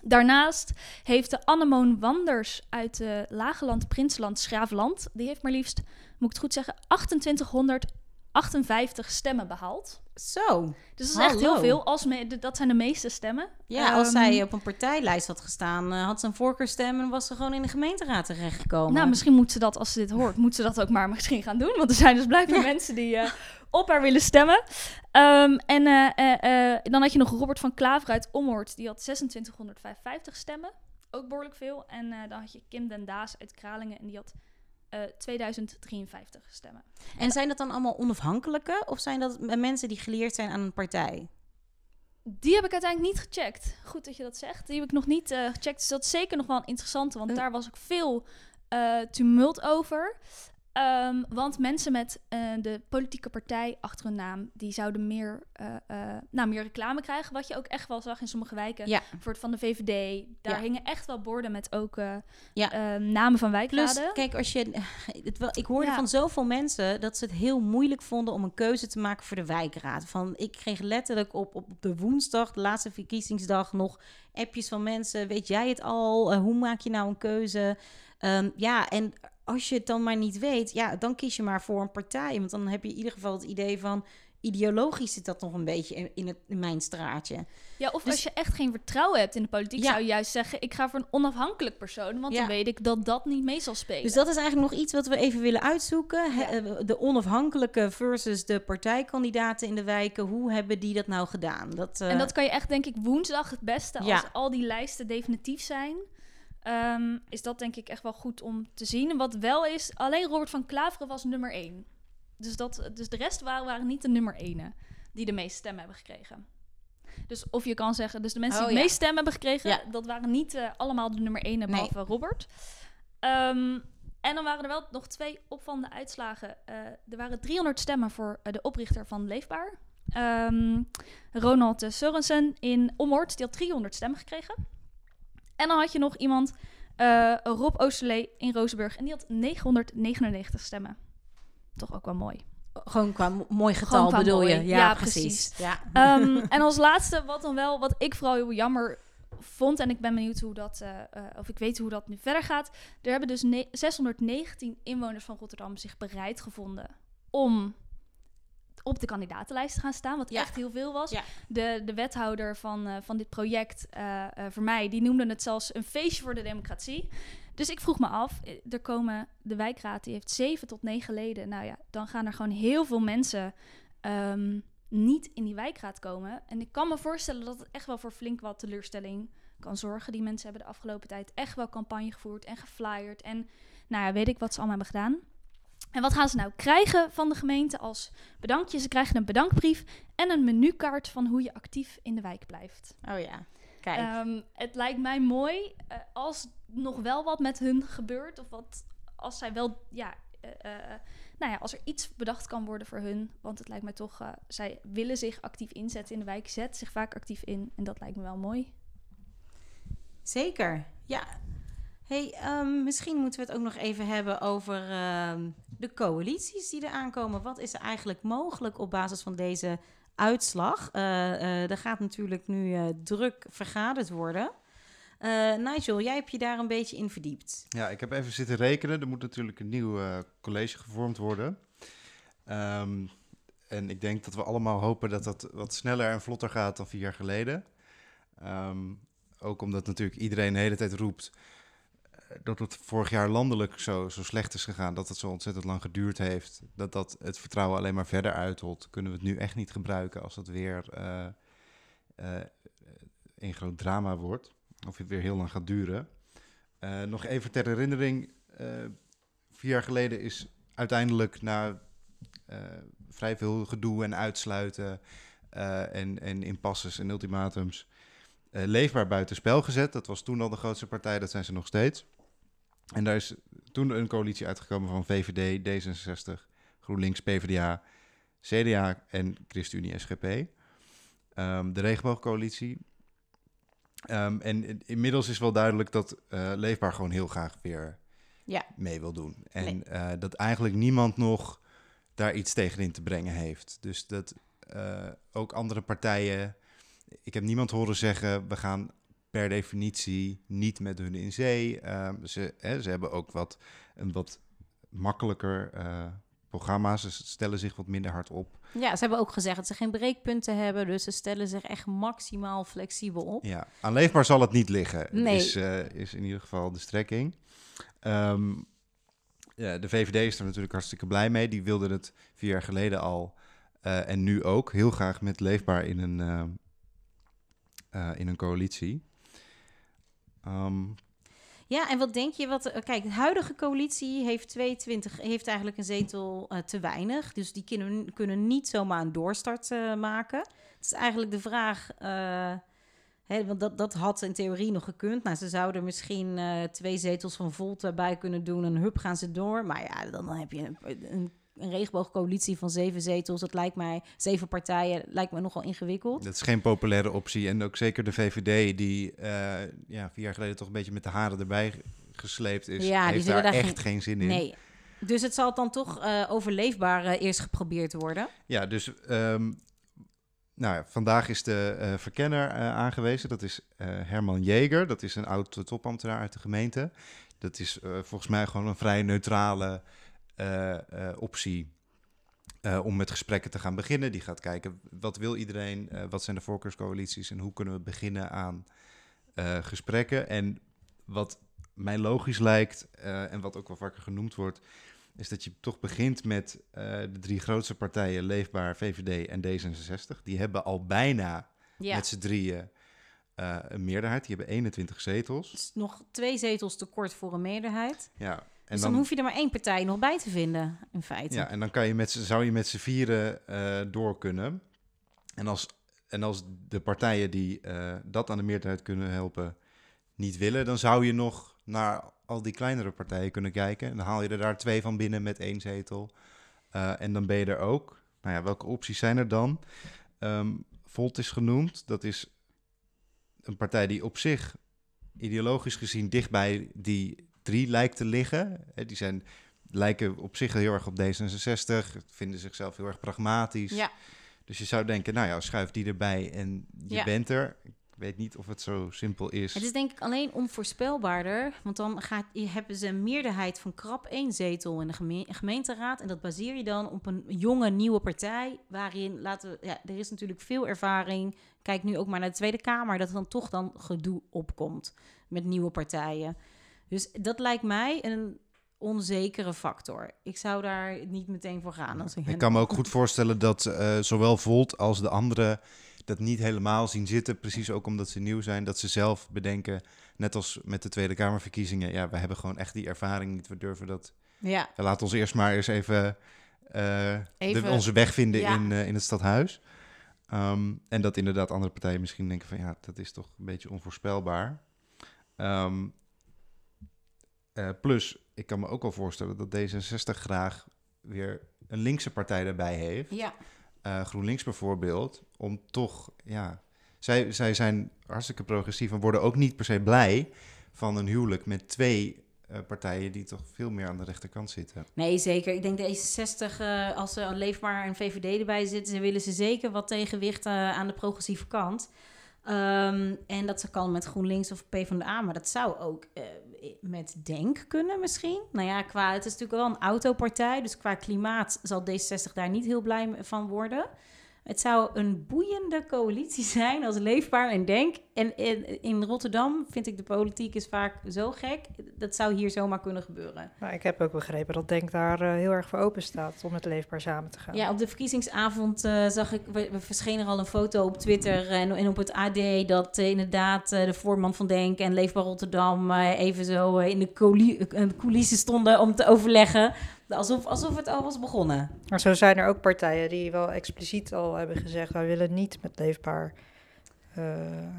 [SPEAKER 2] Daarnaast heeft de Annemoon Wanders uit de Lageland, Prinsland, Schraafland... die heeft maar liefst, moet ik het goed zeggen, 2858 stemmen behaald.
[SPEAKER 4] Zo.
[SPEAKER 2] Dus dat is echt heel veel. Als me, dat zijn de meeste stemmen.
[SPEAKER 4] Ja, als
[SPEAKER 2] Ehm,
[SPEAKER 4] zij op een partijlijst had gestaan, eh, had ze een voorkeurstem en was ze gewoon in de gemeenteraad terechtgekomen.
[SPEAKER 2] Nou, misschien moet ze dat, als ze dit hoort, moet ze dat ook maar misschien gaan doen. Want er zijn dus blijkbaar mensen die eh, op haar willen stemmen. Ehm, en eh, eh, eh, dan had je nog Robert van Klaver uit Ommoord. Die had 2655 stemmen. Ook behoorlijk veel. En dan had je Kim den Daas uit Kralingen. En die had eh 2053 stemmen.
[SPEAKER 4] En zijn dat dan allemaal onafhankelijke of zijn dat mensen die geleerd zijn aan een partij?
[SPEAKER 2] Die heb ik uiteindelijk niet gecheckt. Goed dat je dat zegt. Die heb ik nog niet gecheckt. Dus dat is zeker nog wel een interessante. Want daar was ook veel tumult over. Ehm, want mensen met eh, de politieke partij achter hun naam... die zouden meer, eh, eh, nou, meer reclame krijgen. Wat je ook echt wel zag in sommige wijken.
[SPEAKER 4] Ja.
[SPEAKER 2] Voor het van de VVD. Daar
[SPEAKER 4] Ja.
[SPEAKER 2] hingen echt wel borden met ook eh,
[SPEAKER 4] Ja.
[SPEAKER 2] eh, namen van wijkraden.
[SPEAKER 4] Plus, kijk, als je, het wel, ik hoorde van zoveel mensen dat ze het heel moeilijk vonden om een keuze te maken voor de wijkraad. Van, ik kreeg letterlijk op, op de woensdag, de laatste verkiezingsdag, nog appjes van mensen. Weet jij het al? Hoe maak je nou een keuze? Ehm, ja, en als je het dan maar niet weet, ja, dan kies je maar voor een partij. Want dan heb je in ieder geval het idee van. Ideologisch zit dat nog een beetje in, in, het, in mijn straatje.
[SPEAKER 2] Ja, of
[SPEAKER 4] Dus-
[SPEAKER 2] als je echt geen vertrouwen hebt in de politiek...
[SPEAKER 4] Ja.
[SPEAKER 2] zou je juist zeggen, ik ga voor een onafhankelijk persoon. Want
[SPEAKER 4] Ja.
[SPEAKER 2] dan weet ik dat dat niet mee zal spelen.
[SPEAKER 4] Dus dat is eigenlijk nog iets wat we even willen uitzoeken.
[SPEAKER 2] Ja.
[SPEAKER 4] eh, De onafhankelijke versus de partijkandidaten in de wijken. Hoe hebben die dat nou gedaan? Dat, eh,
[SPEAKER 2] En dat kan je echt, denk ik, woensdag het beste. Als al die lijsten definitief zijn, ehm, is dat denk ik echt wel goed om te zien. En wat wel is, alleen Robert van Klaveren was nummer één. Dus, dat, dus de rest waren, waren niet de nummer ene die de meeste stemmen hebben gekregen. Dus of je kan zeggen, dus de mensen
[SPEAKER 4] Oh,
[SPEAKER 2] die het
[SPEAKER 4] ja.
[SPEAKER 2] meeste stemmen hebben gekregen,
[SPEAKER 4] Ja.
[SPEAKER 2] dat waren niet eh, allemaal de nummer één, behalve Robert. Ehm, en dan waren er wel nog twee opvallende uitslagen. Eh, er waren 300 stemmen voor eh, de oprichter van Leefbaar. Ehm, Ronald eh, Sørensen in Ommoord, die had 300 stemmen gekregen. En dan had je nog iemand, eh, Rob Oosterlee in Rozenburg, en die had 999 stemmen. Toch ook wel mooi.
[SPEAKER 4] Gewoon qua mo- mooi getal
[SPEAKER 2] qua
[SPEAKER 4] bedoel je? Ja,
[SPEAKER 2] Ja,
[SPEAKER 4] precies. Ja.
[SPEAKER 2] Ehm, en als laatste, wat dan wel, wat ik vooral heel jammer vond, en ik ben benieuwd hoe dat, eh, eh, of ik weet hoe dat nu verder gaat. Er hebben dus ne- 619 inwoners van Rotterdam zich bereid gevonden om op de kandidatenlijst te gaan staan, wat
[SPEAKER 4] Ja.
[SPEAKER 2] echt heel veel was.
[SPEAKER 4] Ja.
[SPEAKER 2] De, de wethouder van, eh, van dit project, eh, eh, voor mij, die noemde het zelfs een feestje voor de democratie. Dus ik vroeg me af, er komen, de wijkraad die heeft zeven tot negen leden. Nou ja, dan gaan er gewoon heel veel mensen ehm, niet in die wijkraad komen. En ik kan me voorstellen dat het echt wel voor flink wat teleurstelling kan zorgen. Die mensen hebben de afgelopen tijd echt wel campagne gevoerd en geflyerd. En nou ja, weet ik wat ze allemaal hebben gedaan. En wat gaan ze nou krijgen van de gemeente als bedankje? Ze krijgen een bedankbrief en een menukaart van hoe je actief in de wijk blijft.
[SPEAKER 4] Oh ja, kijk.
[SPEAKER 2] Ehm, het lijkt mij mooi eh, als nog wel wat met hun gebeurt. Of wat als zij wel, ja, eh, eh, nou ja, als er iets bedacht kan worden voor hun. Want het lijkt mij toch, zij willen zich actief inzetten in de wijk, zet zich vaak actief in. En dat lijkt me wel mooi.
[SPEAKER 4] Zeker, ja. Hey, ehm, misschien moeten we het ook nog even hebben over ehm, de coalities die er aankomen. Wat is er eigenlijk mogelijk op basis van deze uitslag? Eh, er gaat natuurlijk nu eh, druk vergaderd worden. Nigel, jij hebt je daar een beetje in verdiept.
[SPEAKER 3] Ja, ik heb even zitten rekenen. Er moet natuurlijk een nieuw college gevormd worden. Ehm, en ik denk dat we allemaal hopen dat dat wat sneller en vlotter gaat dan vier jaar geleden. Ook omdat natuurlijk iedereen de hele tijd roept dat het vorig jaar landelijk zo, zo slecht is gegaan. Dat het zo ontzettend lang geduurd heeft. Dat dat het vertrouwen alleen maar verder uitholt. Kunnen we het nu echt niet gebruiken als het weer eh, eh, een groot drama wordt. Of het weer heel lang gaat duren. Eh, nog even ter herinnering. vier jaar geleden is uiteindelijk na vrij veel gedoe en uitsluiten en, en impasses en ultimatums leefbaar buitenspel gezet. Dat was toen al de grootste partij, dat zijn ze nog steeds. En daar is toen een coalitie uitgekomen van VVD, D66, GroenLinks, PvdA, CDA en ChristenUnie SGP. Ehm, de regenboogcoalitie. Ehm, en in- inmiddels is wel duidelijk dat eh, Leefbaar gewoon heel graag weer
[SPEAKER 4] Ja.
[SPEAKER 3] mee wil doen. En
[SPEAKER 4] Nee.
[SPEAKER 3] eh, dat eigenlijk niemand nog daar iets tegenin te brengen heeft. Dus dat eh, ook andere partijen... Ik heb niemand horen zeggen, we gaan per definitie niet met hun in zee. Ehm, ze, hè, ze hebben ook wat, een wat makkelijker uh, programma. Ze stellen zich wat minder hard op.
[SPEAKER 4] Ja, ze hebben ook gezegd dat ze geen breekpunten hebben. Dus ze stellen zich echt maximaal flexibel op.
[SPEAKER 3] Ja, aan leefbaar zal het niet liggen. Nee. Is, uh, is in ieder geval de strekking. Um, ja, de VVD is er natuurlijk hartstikke blij mee. Die wilde het vier jaar geleden al uh, en nu ook heel graag met leefbaar in een, uh, in een coalitie. Um,
[SPEAKER 4] ja, en wat denk je? Wat, eh, kijk, de huidige coalitie heeft 22, heeft eigenlijk een zetel uh, te weinig. Dus die kunnen, kunnen niet zomaar een doorstart uh, maken. Het is eigenlijk de vraag. Hè, want dat, dat had in theorie nog gekund. Nou, ze zouden misschien twee zetels van Volt bij kunnen doen. En hup gaan ze door. Maar ja, dan heb je een, een een regenboogcoalitie van zeven zetels, dat lijkt mij, zeven partijen, lijkt me nogal ingewikkeld.
[SPEAKER 3] Dat is geen populaire optie. En ook zeker de VVD, die uh, ja, vier jaar geleden toch een beetje met de haren erbij gesleept is, ja, heeft die daar, daar echt geen, zin in. Nee.
[SPEAKER 4] Dus het zal dan toch uh, overleefbaar uh, eerst geprobeerd worden?
[SPEAKER 3] Ja, dus um, nou ja, vandaag is de verkenner aangewezen. Dat is Herman Jeger. Dat is een oud topambtenaar uit de gemeente. Dat is volgens mij gewoon een vrij neutrale uh, optie uh, om met gesprekken te gaan beginnen. Die gaat kijken wat wil iedereen, uh, wat zijn de voorkeurscoalities en hoe kunnen we beginnen aan gesprekken. En wat mij logisch lijkt en wat ook wel vaker genoemd wordt, is dat je toch begint met de drie grootste partijen, Leefbaar, VVD en D66. Die hebben al bijna ja. met z'n drieën een meerderheid. Die hebben 21 zetels.
[SPEAKER 4] Dus nog twee zetels tekort voor een meerderheid.
[SPEAKER 3] Ja,
[SPEAKER 4] en dus dan, hoef je er maar één partij nog bij te vinden, in feite.
[SPEAKER 3] Ja, en dan kan je met, zou je met z'n vieren uh, door kunnen. En als, en als de partijen die uh, dat aan de meerderheid kunnen helpen niet willen, dan zou je nog naar al die kleinere partijen kunnen kijken. En dan haal je er daar twee van binnen met één zetel. Uh, en dan ben je er ook. Nou ja, welke opties zijn er dan? Um, Volt is genoemd. Dat is een partij die op zich ideologisch gezien dichtbij die drie lijkt te liggen. Die zijn, lijken op zich heel erg op D66, vinden zichzelf heel erg pragmatisch. Ja. Dus je zou denken, nou ja, schuif die erbij en je bent er. Ik weet niet of het zo simpel is.
[SPEAKER 4] Het is denk ik alleen onvoorspelbaarder. Want dan gaat, hebben ze een meerderheid van krap één zetel in de gemeenteraad. En dat baseer je dan op een jonge, nieuwe partij. Waarin, laten we, ja, er is natuurlijk veel ervaring. Kijk nu ook maar naar de Tweede Kamer. Dat er dan toch dan gedoe opkomt met nieuwe partijen. Dus dat lijkt mij een onzekere factor. Ik zou daar niet meteen voor gaan. Als
[SPEAKER 3] ik, ik kan me ook goed voorstellen dat uh, zowel Volt als de anderen dat niet helemaal zien zitten. Precies ook omdat ze nieuw zijn. Dat ze zelf bedenken, net als met de Tweede Kamerverkiezingen. Ja, we hebben gewoon echt die ervaring niet. We durven dat. Ja. ja laat ons eerst maar eens even, uh, even de, onze weg vinden in, uh, in het stadhuis. Um, en dat inderdaad andere partijen misschien denken van ja, dat is toch een beetje onvoorspelbaar. Um, uh, plus, ik kan me ook wel voorstellen dat D66 graag weer een linkse partij erbij heeft. Ja. Uh, GroenLinks bijvoorbeeld, om toch, ja, zij, zij zijn hartstikke progressief en worden ook niet per se blij van een huwelijk met twee uh, partijen die toch veel meer aan de rechterkant zitten.
[SPEAKER 4] Nee, zeker. Ik denk D66, uh, als ze leefbaar en VVD erbij zitten, ze willen ze zeker wat tegenwicht aan de progressieve kant. Um, en dat ze kan met GroenLinks of PvdA, maar dat zou ook met Denk kunnen misschien. Nou ja, qua, het is natuurlijk wel een autopartij, dus qua klimaat zal D60 daar niet heel blij van worden. Het zou een boeiende coalitie zijn als leefbaar en denk. En in, in, Rotterdam vind ik de politiek is vaak zo gek. Dat zou hier zomaar kunnen gebeuren.
[SPEAKER 1] Maar ik heb ook begrepen dat Denk daar uh, heel erg voor open staat om met leefbaar samen te gaan.
[SPEAKER 4] Ja, op de verkiezingsavond uh, zag ik, we, we verscheen er al een foto op Twitter en, en op het AD dat uh, inderdaad de voorman van Denk en Leefbaar Rotterdam even zo in de coulissen stonden om te overleggen Alsof, alsof het al was begonnen.
[SPEAKER 1] Maar zo zijn er ook partijen die wel expliciet al hebben gezegd... wij willen niet met Leefbaar uh,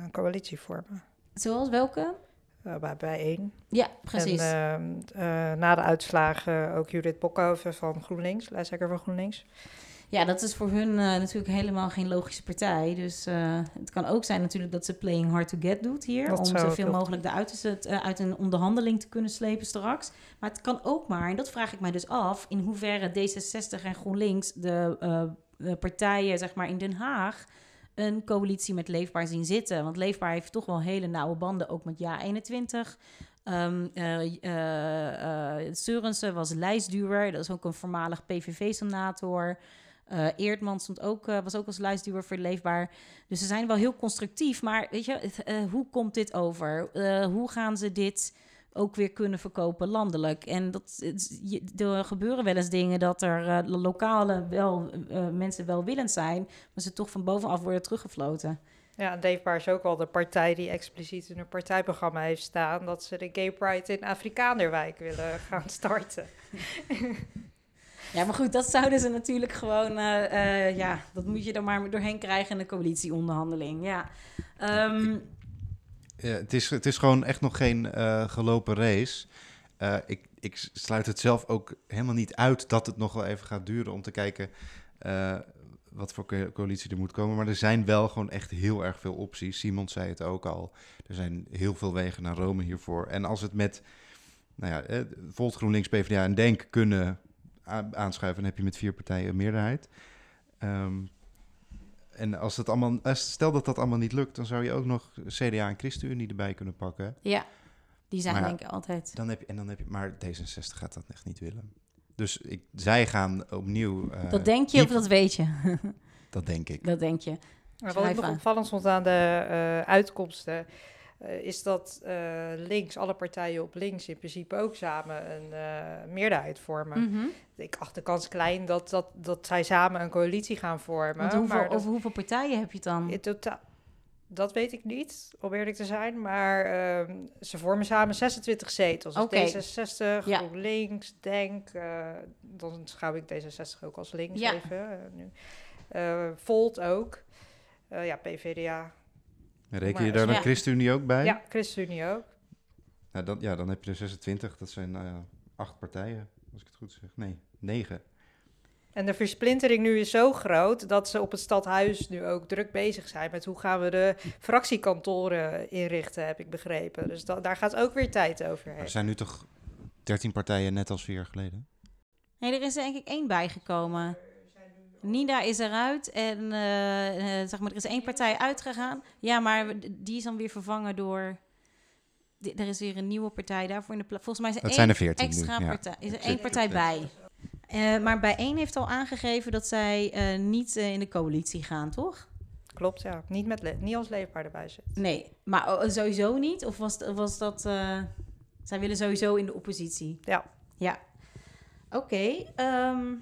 [SPEAKER 1] een coalitie vormen.
[SPEAKER 4] Zoals welke?
[SPEAKER 1] Uh, bij, bij één.
[SPEAKER 4] Ja, precies.
[SPEAKER 1] En uh, na de uitslagen ook Judith Bokhoven van GroenLinks, lijsttrekker van GroenLinks...
[SPEAKER 4] Ja, dat is voor hun uh, natuurlijk helemaal geen logische partij. Dus uh, het kan ook zijn natuurlijk dat ze playing hard to get doet hier. Dat om zoveel mogelijk eruit uh, uit een onderhandeling te kunnen slepen straks. Maar het kan ook maar, en dat vraag ik mij dus af, in hoeverre D66 en GroenLinks de partijen zeg maar in Den Haag een coalitie met Leefbaar zien zitten. Want Leefbaar heeft toch wel hele nauwe banden, ook met Ja21. Um, uh, Seurensen was lijstduwer, dat is ook een voormalig PVV-senator. Uh, Eerdman stond ook, uh, was ook als lijstduwer voor Leefbaar. Dus ze zijn wel heel constructief. Maar weet je, uh, hoe komt dit over? hoe gaan ze dit ook weer kunnen verkopen landelijk? En dat, er gebeuren wel eens dingen dat er lokale wel, mensen welwillend zijn... maar ze toch van bovenaf worden teruggefloten.
[SPEAKER 1] Ja, Leefbaar is ook wel de partij die expliciet in hun partijprogramma heeft staan... dat ze de Gay Pride in Afrikaanderwijk willen gaan starten.
[SPEAKER 4] Ja, maar goed, dat zouden ze natuurlijk gewoon... Uh, uh, ja, dat moet je er maar doorheen krijgen in de coalitieonderhandeling. Ja. Um,
[SPEAKER 3] ja het, is, het is gewoon echt nog geen uh, gelopen race. ik, ik sluit het zelf ook helemaal niet uit dat het nog wel even gaat duren... om te kijken wat voor coalitie er moet komen. Maar er zijn wel gewoon echt heel erg veel opties. Simon zei het ook al. Er zijn heel veel wegen naar Rome hiervoor. En als het met nou ja, Volt, GroenLinks, PvdA en DENK kunnen aanschuiven, dan heb je met vier partijen een meerderheid. Um, en als het allemaal, stel dat dat allemaal niet lukt, dan zou je ook nog CDA en ChristenUnie erbij kunnen pakken.
[SPEAKER 4] Ja, die zijn denk ik altijd.
[SPEAKER 3] Dan heb je, en dan heb je, maar D66 gaat dat echt niet willen. Dus ik, zij gaan opnieuw.
[SPEAKER 4] Uh, dat denk je of dat weet je?
[SPEAKER 3] dat denk ik.
[SPEAKER 4] Dat denk je.
[SPEAKER 1] Maar wat ik nog opvallend vond aan de uh, uitkomsten uh, is dat uh, links, alle partijen op links in principe ook samen een uh, meerderheid vormen. Mm -hmm. Ik acht de kans klein dat, dat, dat zij samen een coalitie gaan vormen.
[SPEAKER 4] Want hoeveel, maar over hoeveel partijen heb je het dan?
[SPEAKER 1] In totaal, dat weet ik niet, om eerlijk te zijn. Maar uh, ze vormen samen 26 zetels. Dus okay. D66, ja. GroenLinks, Denk. dan schouw ik D66 ook als links ja. even. nu. Volt ook. ja, PVDA
[SPEAKER 3] Reken je daar dan ja. ChristenUnie ook bij?
[SPEAKER 1] Ja, ChristenUnie ook.
[SPEAKER 3] Nou, dan, ja, dan heb je er 26. Dat zijn nou ja, acht partijen, als ik het goed zeg. Nee, negen.
[SPEAKER 1] En de versplintering nu is zo groot dat ze op het stadhuis nu ook druk bezig zijn met hoe gaan we de fractiekantoren inrichten, heb ik begrepen. Dus da daar gaat ook weer tijd over.
[SPEAKER 3] Er zijn nu toch 13 partijen net als vier jaar geleden?
[SPEAKER 4] Nee, er is denk ik één bijgekomen. Nida is eruit en uh, zeg maar, er is één partij uitgegaan. Ja, maar die is dan weer vervangen door. er is weer een nieuwe partij daarvoor in de plaats. Volgens mij is er,
[SPEAKER 3] zijn er veertien
[SPEAKER 4] extra partij. Is er één partij bij. Uh, maar bij één heeft al aangegeven dat zij uh, niet in de coalitie gaan, toch?
[SPEAKER 1] Klopt, ja. Niet, met niet als leefbaar erbij zit.
[SPEAKER 4] Nee, maar sowieso niet? Of was, was dat... zij willen sowieso in de oppositie?
[SPEAKER 1] Ja.
[SPEAKER 4] Ja. Oké. Okay, um, ehm,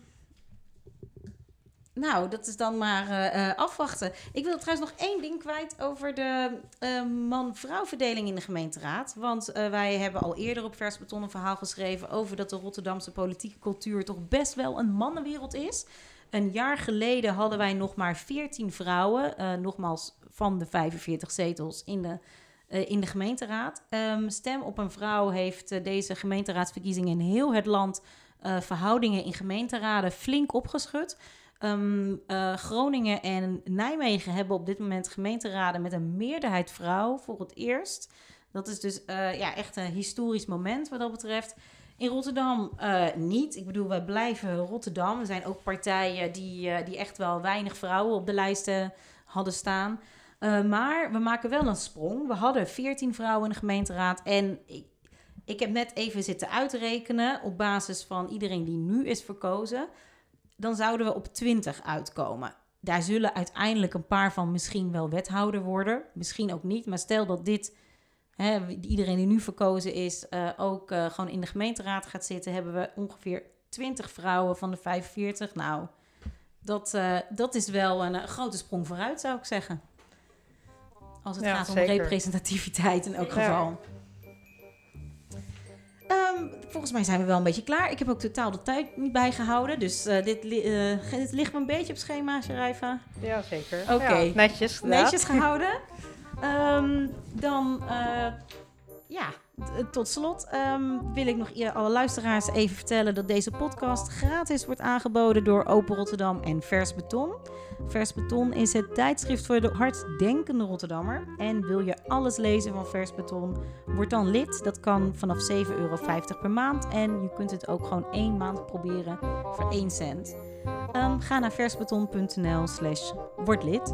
[SPEAKER 4] nou, dat is dan maar uh, afwachten. Ik wil trouwens nog één ding kwijt over de uh, man-vrouw verdeling in de gemeenteraad. Want wij hebben al eerder op Vers Beton een verhaal geschreven over dat de Rotterdamse politieke cultuur toch best wel een mannenwereld is. Een jaar geleden hadden wij nog maar 14 vrouwen, nogmaals van de 45 zetels in de, in de gemeenteraad. Um, stem op een vrouw heeft deze gemeenteraadsverkiezingen in heel het land verhoudingen in gemeenteraden flink opgeschud. Um, uh, Groningen en Nijmegen hebben op dit moment gemeenteraden met een meerderheid vrouw voor het eerst. Dat is dus uh, ja, echt een historisch moment wat dat betreft. In Rotterdam uh, niet. Ik bedoel, wij blijven Rotterdam. Er zijn ook partijen die, die echt wel weinig vrouwen op de lijsten hadden staan. maar we maken wel een sprong. We hadden 14 vrouwen in de gemeenteraad. En ik, ik heb net even zitten uitrekenen op basis van iedereen die nu is verkozen dan zouden we op 20 uitkomen. Daar zullen uiteindelijk een paar van misschien wel wethouder worden, misschien ook niet. Maar stel dat dit, hè, iedereen die nu verkozen is, uh, ook uh, gewoon in de gemeenteraad gaat zitten, hebben we ongeveer 20 vrouwen van de 45. Nou, dat, uh, dat is wel een, grote sprong vooruit, zou ik zeggen. Als het ja, gaat om zeker. representativiteit in elk geval. Ja. Um, volgens mij zijn we wel een beetje klaar. Ik heb ook totaal de tijd niet bijgehouden. Dus uh, dit, uh, dit, ligt me een beetje op schema, Sharifa.
[SPEAKER 1] Ja, zeker.
[SPEAKER 4] Oké.
[SPEAKER 1] Ja, netjes
[SPEAKER 4] gedaan. Netjes gehouden. um, dan, uh, ja, tot slot um, wil ik nog alle luisteraars even vertellen dat deze podcast gratis wordt aangeboden door Open Rotterdam en Vers Beton. Vers Beton is het tijdschrift voor de harddenkende Rotterdammer. En wil je alles lezen van Vers Beton, word dan lid. Dat kan vanaf 7,50 euro per maand. En je kunt het ook gewoon één maand proberen voor 1 cent. Um, ga naar versbeton.nl slash lid.